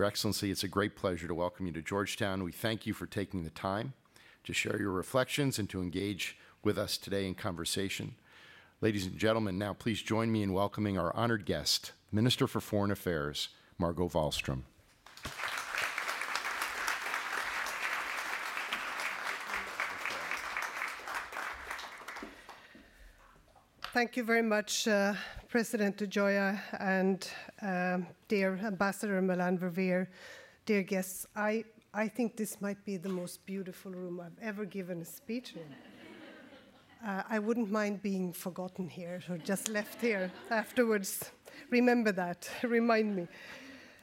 Your Excellency, it's a great pleasure to welcome you to Georgetown. We thank you for taking the time to share your reflections and to engage with us today in conversation. Ladies and gentlemen, now please join me in welcoming our honored guest, Minister for Foreign Affairs, Margot Wallström. Thank you very much, uh, President DeGioia and uh, dear Ambassador Melanne Verveer, dear guests. I, I think this might be the most beautiful room I've ever given a speech in. Uh, I wouldn't mind being forgotten here or just left here afterwards. Remember that, remind me.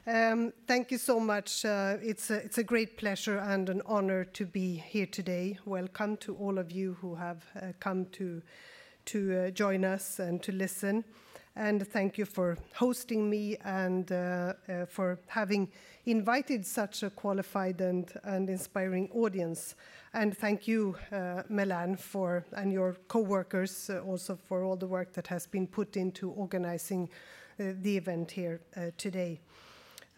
Um, thank you so much. Uh, it's, a, it's a great pleasure and an honor to be here today. Welcome to all of you who have uh, come to to uh, join us and to listen. And thank you for hosting me and uh, uh, for having invited such a qualified and, and inspiring audience. And thank you, uh, for and your co-workers uh, also for all the work that has been put into organizing uh, the event here today.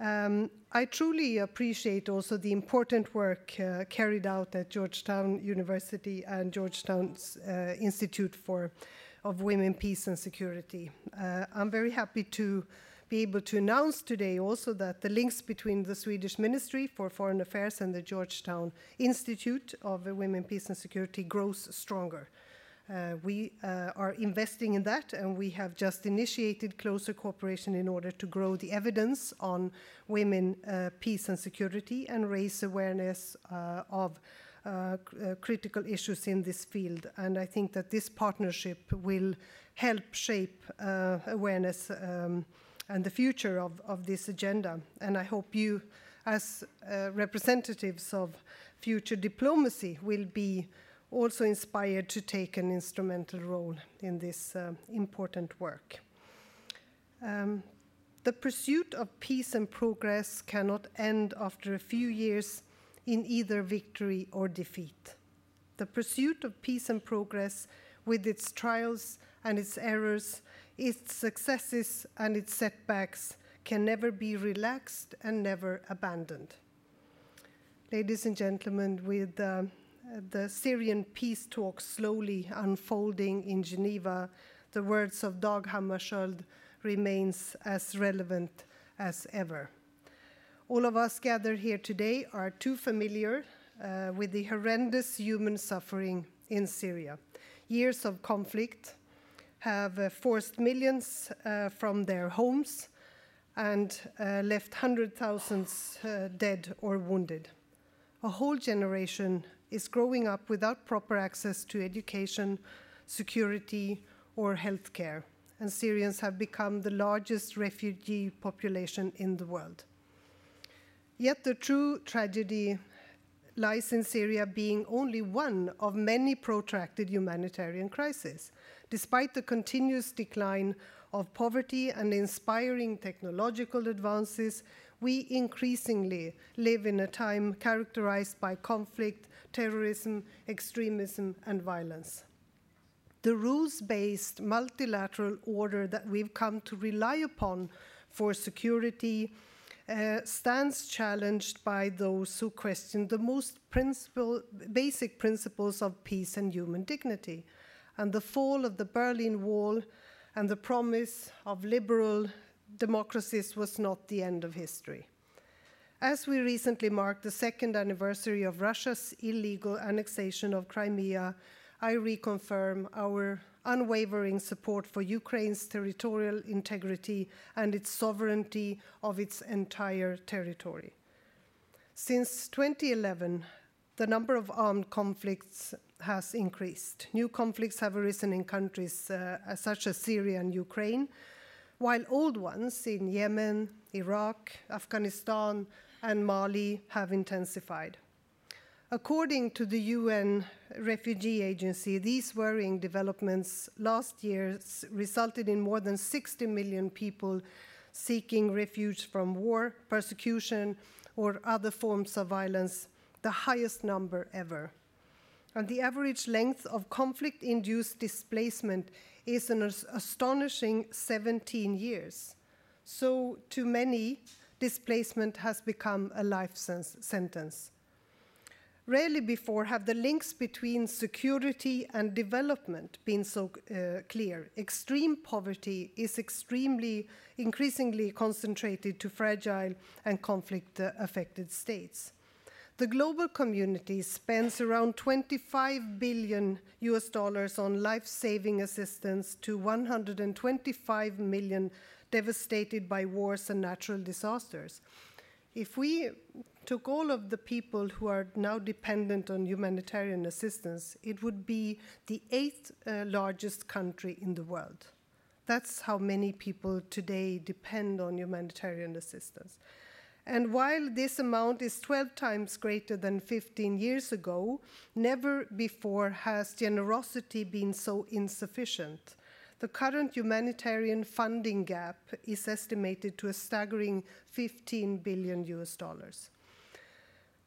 Um, I truly appreciate also the important work uh, carried out at Georgetown University and Georgetown's uh, Institute for of Women, Peace and Security. Uh, I'm very happy to be able to announce today also that the links between the Swedish Ministry for Foreign Affairs and the Georgetown Institute of Women, Peace and Security grows stronger. Uh, we uh, are investing in that, and we have just initiated closer cooperation in order to grow the evidence on women, uh, peace, and security, and raise awareness uh, of uh, uh, critical issues in this field. And I think that this partnership will help shape awareness um, and the future of, of this agenda. And I hope you, as representatives of future diplomacy, will be also inspired to take an instrumental role in this uh, important work. Um, the pursuit of peace and progress cannot end after a few years in either victory or defeat. The pursuit of peace and progress, with its trials and its errors, its successes and its setbacks, can never be relaxed and never abandoned. Ladies and gentlemen, with uh, the Syrian peace talks slowly unfolding in Geneva, the words of Dag Hammarskjöld remains as relevant as ever. All of us gathered here today are too familiar uh, with the horrendous human suffering in Syria. Years of conflict have uh, forced millions uh, from their homes and uh, left hundred thousands uh, dead or wounded. A whole generation is growing up without proper access to education, security, or health care, and Syrians have become the largest refugee population in the world. Yet the true tragedy lies in Syria being only one of many protracted humanitarian crises. Despite the continuous decline of poverty and inspiring technological advances, we increasingly live in a time characterized by conflict, terrorism, extremism, and violence. The rules based multilateral order that we've come to rely upon for security uh, stands challenged by those who question the most principle, basic principles of peace and human dignity. And the fall of the Berlin Wall and the promise of liberal democracies was not the end of history. As we recently marked the second anniversary of Russia's illegal annexation of Crimea, I reconfirm our unwavering support for Ukraine's territorial integrity and its sovereignty of its entire territory. Since 2011, the number of armed conflicts has increased. New conflicts have arisen in countries uh, such as Syria and Ukraine, while old ones in Yemen, Iraq, Afghanistan, and Mali have intensified. According to the UN Refugee Agency, these worrying developments last year resulted in more than 60 million people seeking refuge from war, persecution, or other forms of violence, the highest number ever. And the average length of conflict induced displacement is an astonishing 17 years. So, to many, displacement has become a life sentence. Rarely before have the links between security and development been so uh, clear. Extreme poverty is extremely, increasingly concentrated to fragile and conflict affected states. The global community spends around 25 billion US dollars on life saving assistance to 125 million devastated by wars and natural disasters. If we took all of the people who are now dependent on humanitarian assistance, it would be the eighth uh, largest country in the world. That's how many people today depend on humanitarian assistance. And while this amount is 12 times greater than 15 years ago, never before has generosity been so insufficient. The current humanitarian funding gap is estimated to a staggering 15 billion US dollars.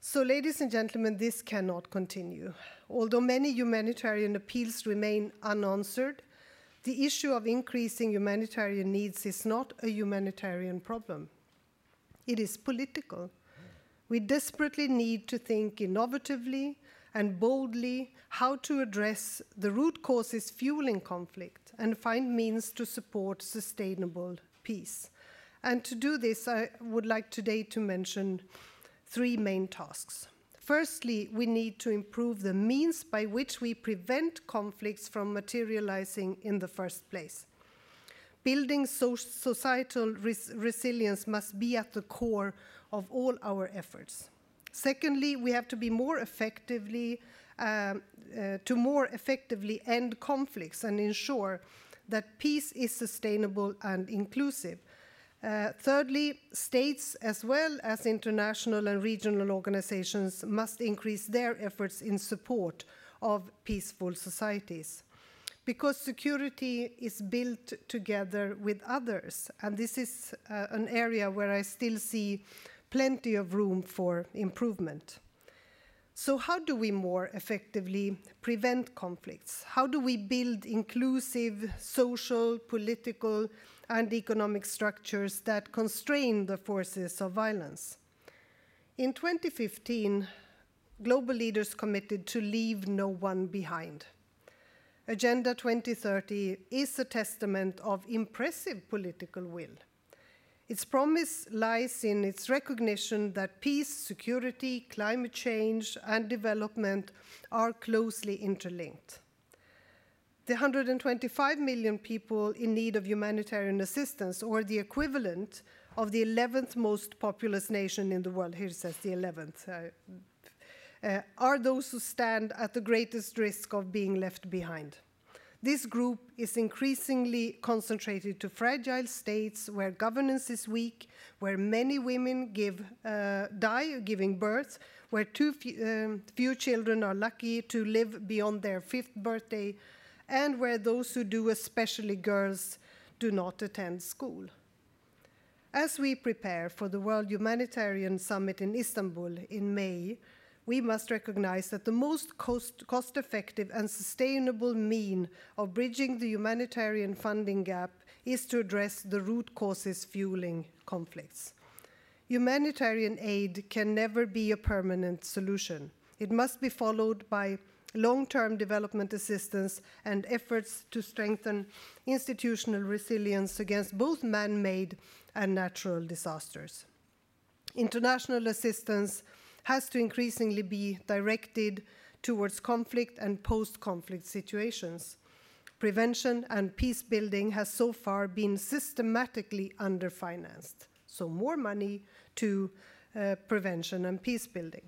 So, ladies and gentlemen, this cannot continue. Although many humanitarian appeals remain unanswered, the issue of increasing humanitarian needs is not a humanitarian problem. It is political. We desperately need to think innovatively and boldly how to address the root causes fueling conflict and find means to support sustainable peace. And to do this, I would like today to mention three main tasks. Firstly, we need to improve the means by which we prevent conflicts from materializing in the first place. Building so societal res resilience must be at the core of all our efforts. Secondly, we have to be more effectively uh, uh, to more effectively end conflicts and ensure that peace is sustainable and inclusive. Uh, thirdly, states as well as international and regional organizations must increase their efforts in support of peaceful societies. Because security is built together with others, and this is uh, an area where I still see plenty of room for improvement. So, how do we more effectively prevent conflicts? How do we build inclusive social, political, and economic structures that constrain the forces of violence? In 2015, global leaders committed to leave no one behind. Agenda 2030 is a testament of impressive political will. Its promise lies in its recognition that peace, security, climate change, and development are closely interlinked. The 125 million people in need of humanitarian assistance, or the equivalent of the 11th most populous nation in the world, here says the 11th, uh, uh, are those who stand at the greatest risk of being left behind. This group is increasingly concentrated to fragile states where governance is weak, where many women give, uh, die giving birth, where too few, um, few children are lucky to live beyond their fifth birthday, and where those who do, especially girls, do not attend school. As we prepare for the World Humanitarian Summit in Istanbul in May, we must recognize that the most cost, cost effective and sustainable mean of bridging the humanitarian funding gap is to address the root causes fueling conflicts. Humanitarian aid can never be a permanent solution. It must be followed by long term development assistance and efforts to strengthen institutional resilience against both man made and natural disasters. International assistance has to increasingly be directed towards conflict and post conflict situations. Prevention and peace building has so far been systematically underfinanced. So, more money to uh, prevention and peace building.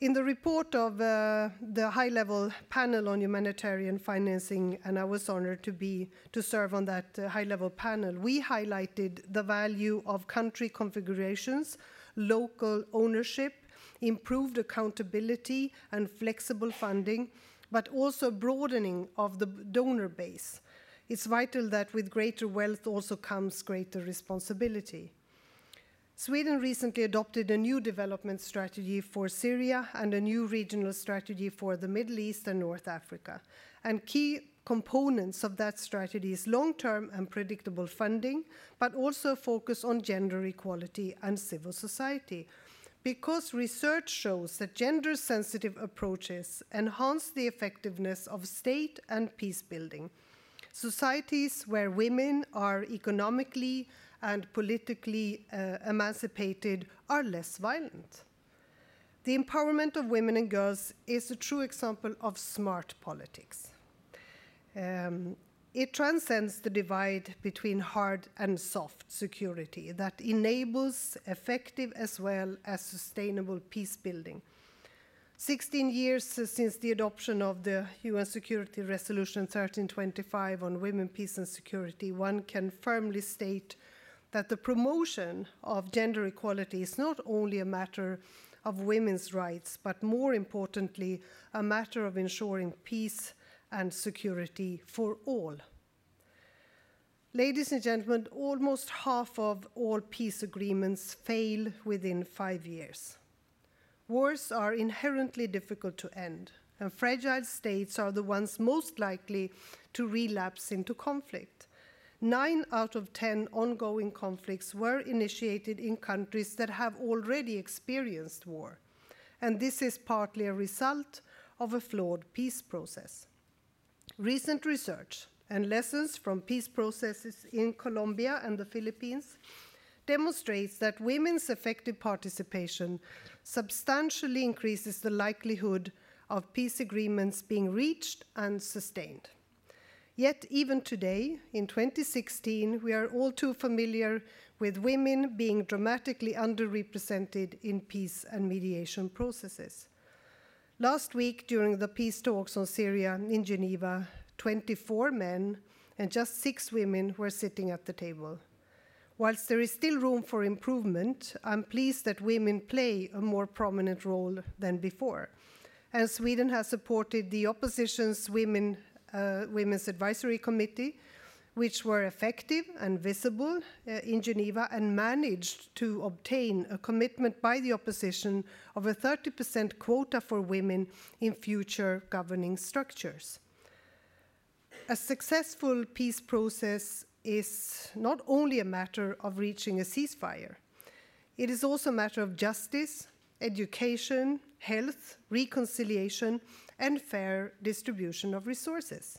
In the report of uh, the high-level panel on humanitarian financing, and I was honored to be to serve on that uh, high-level panel, we highlighted the value of country configurations, local ownership, improved accountability and flexible funding, but also broadening of the donor base. It's vital that with greater wealth also comes greater responsibility. Sweden recently adopted a new development strategy for Syria and a new regional strategy for the Middle East and North Africa. And key components of that strategy is long term and predictable funding, but also a focus on gender equality and civil society. Because research shows that gender sensitive approaches enhance the effectiveness of state and peace building. Societies where women are economically and politically uh, emancipated are less violent. The empowerment of women and girls is a true example of smart politics. Um, it transcends the divide between hard and soft security that enables effective as well as sustainable peace building. 16 years since the adoption of the UN Security Resolution 1325 on women, peace, and security, one can firmly state that the promotion of gender equality is not only a matter of women's rights, but more importantly, a matter of ensuring peace and security for all. Ladies and gentlemen, almost half of all peace agreements fail within five years. Wars are inherently difficult to end, and fragile states are the ones most likely to relapse into conflict. Nine out of ten ongoing conflicts were initiated in countries that have already experienced war, and this is partly a result of a flawed peace process. Recent research and lessons from peace processes in Colombia and the Philippines demonstrates that women's effective participation substantially increases the likelihood of peace agreements being reached and sustained. Yet, even today, in 2016, we are all too familiar with women being dramatically underrepresented in peace and mediation processes. Last week, during the peace talks on Syria in Geneva, 24 men and just six women were sitting at the table. Whilst there is still room for improvement, I'm pleased that women play a more prominent role than before. And Sweden has supported the opposition's women, uh, Women's Advisory Committee, which were effective and visible uh, in Geneva and managed to obtain a commitment by the opposition of a 30% quota for women in future governing structures. A successful peace process is not only a matter of reaching a ceasefire, it is also a matter of justice, education, health, reconciliation, and fair distribution of resources.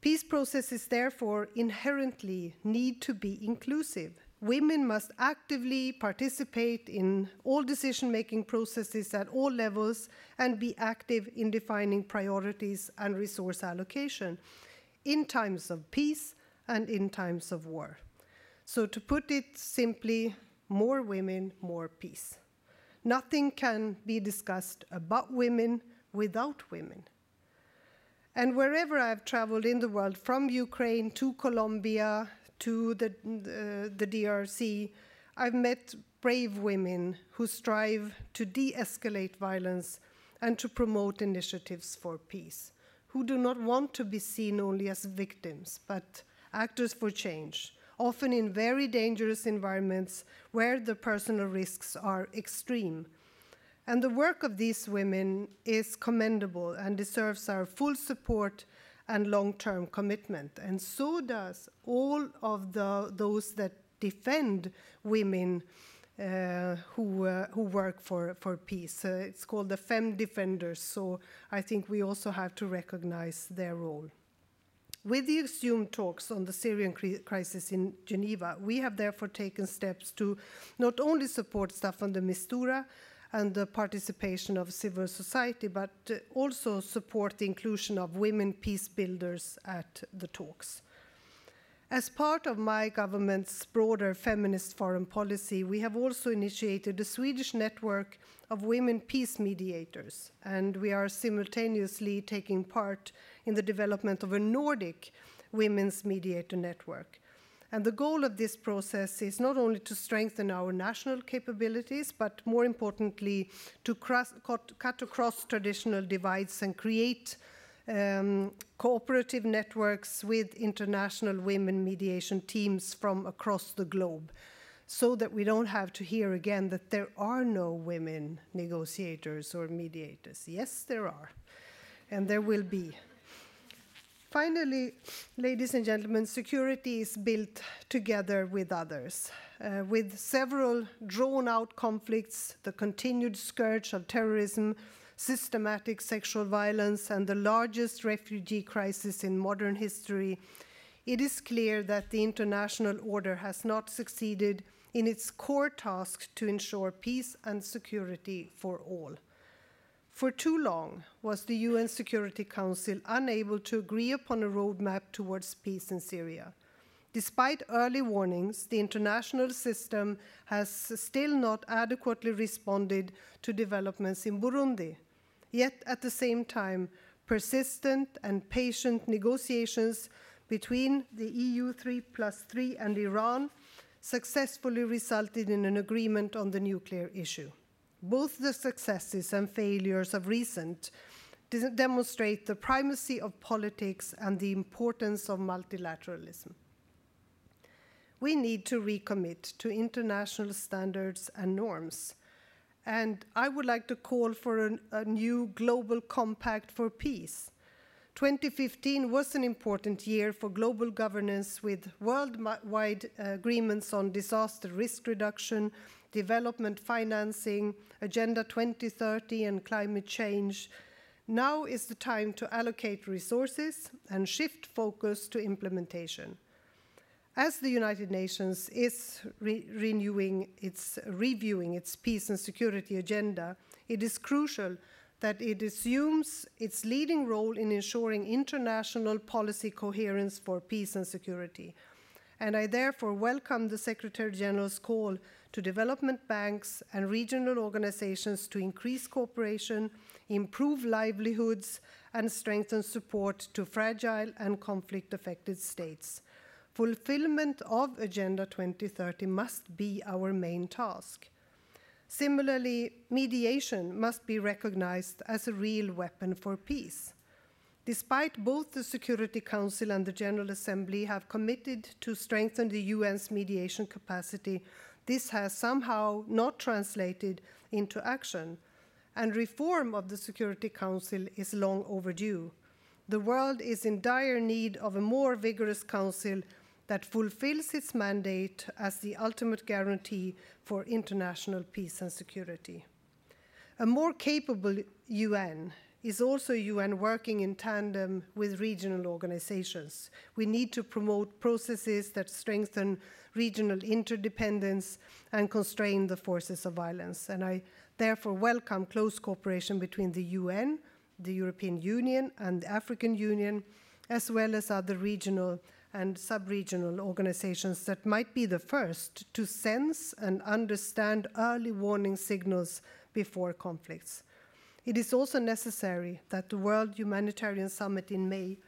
Peace processes, therefore, inherently need to be inclusive. Women must actively participate in all decision making processes at all levels and be active in defining priorities and resource allocation in times of peace and in times of war. So, to put it simply, more women, more peace. Nothing can be discussed about women without women. And wherever I've traveled in the world, from Ukraine to Colombia to the, the, the DRC, I've met brave women who strive to de escalate violence and to promote initiatives for peace, who do not want to be seen only as victims, but actors for change, often in very dangerous environments where the personal risks are extreme and the work of these women is commendable and deserves our full support and long term commitment. And so does all of the, those that defend women uh, who, uh, who work for, for peace. Uh, it's called the Femme Defenders, so I think we also have to recognize their role. With the assumed talks on the Syrian crisis in Geneva, we have therefore taken steps to not only support Staffan de Mistura, and the participation of civil society, but uh, also support the inclusion of women peace builders at the talks. As part of my government's broader feminist foreign policy, we have also initiated a Swedish network of women peace mediators, and we are simultaneously taking part in the development of a Nordic women's mediator network. And the goal of this process is not only to strengthen our national capabilities, but more importantly, to cross, cut, cut, across traditional divides and create um, cooperative networks with international women mediation teams from across the globe so that we don't have to hear again that there are no women negotiators or mediators. Yes, there are, and there will be. Finally, ladies and gentlemen, security is built together with others. Uh, with several drawn out conflicts, the continued scourge of terrorism, systematic sexual violence, and the largest refugee crisis in modern history, it is clear that the international order has not succeeded in its core task to ensure peace and security for all. For too long was the UN Security Council unable to agree upon a roadmap towards peace in Syria. Despite early warnings, the international system has still not adequately responded to developments in Burundi. Yet, at the same time, persistent and patient negotiations between the EU 3 plus 3 and Iran successfully resulted in an agreement on the nuclear issue. Both the successes and failures of recent demonstrate the primacy of politics and the importance of multilateralism. We need to recommit to international standards and norms. And I would like to call for an, a new global compact for peace. 2015 was an important year for global governance with worldwide uh, agreements on disaster risk reduction, development financing, Agenda 2030, and climate change. Now is the time to allocate resources and shift focus to implementation. As the United Nations is re renewing its, reviewing its peace and security agenda, it is crucial that it assumes its leading role in ensuring international policy coherence for peace and security. And I therefore welcome the Secretary General's call to development banks and regional organizations to increase cooperation, improve livelihoods, and strengthen support to fragile and conflict affected states. Fulfillment of Agenda 2030 must be our main task. Similarly, mediation must be recognized as a real weapon for peace. Despite both the Security Council and the General Assembly have committed to strengthen the UN's mediation capacity, this has somehow not translated into action, and reform of the Security Council is long overdue. The world is in dire need of a more vigorous council that fulfills its mandate as the ultimate guarantee for international peace and security. A more capable UN is also UN working in tandem with regional organizations. We need to promote processes that strengthen regional interdependence and constrain the forces of violence. And I therefore welcome close cooperation between the UN, the European Union, and the African Union, as well as other regional and sub-regional organizations that might be the first to sense and understand early warning signals before conflicts. It is also necessary that the World Humanitarian Summit in May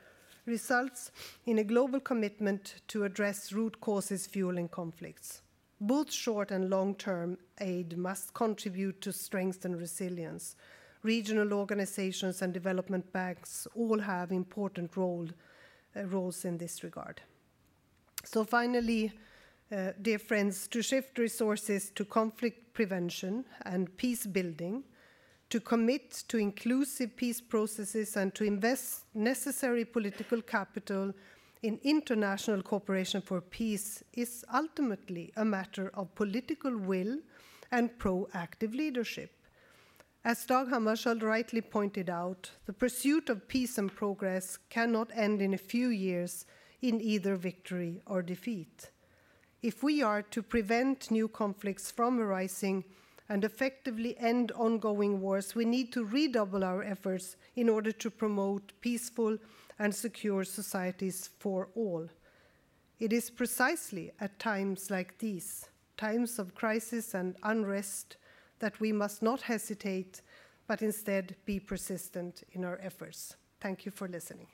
results in a global commitment to address root causes fueling conflicts. Both short and long-term aid must contribute to strengthen resilience. Regional organizations and development banks all have important role uh, roles in this regard. So finally, uh, dear friends, to shift resources to conflict prevention and peace building, to commit to inclusive peace processes and to invest necessary political capital in international cooperation for peace is ultimately a matter of political will and proactive leadership. As Dag Hammarskjöld rightly pointed out, the pursuit of peace and progress cannot end in a few years in either victory or defeat. If we are to prevent new conflicts from arising and effectively end ongoing wars, we need to redouble our efforts in order to promote peaceful and secure societies for all. It is precisely at times like these, times of crisis and unrest, that we must not hesitate, but instead be persistent in our efforts. Thank you for listening.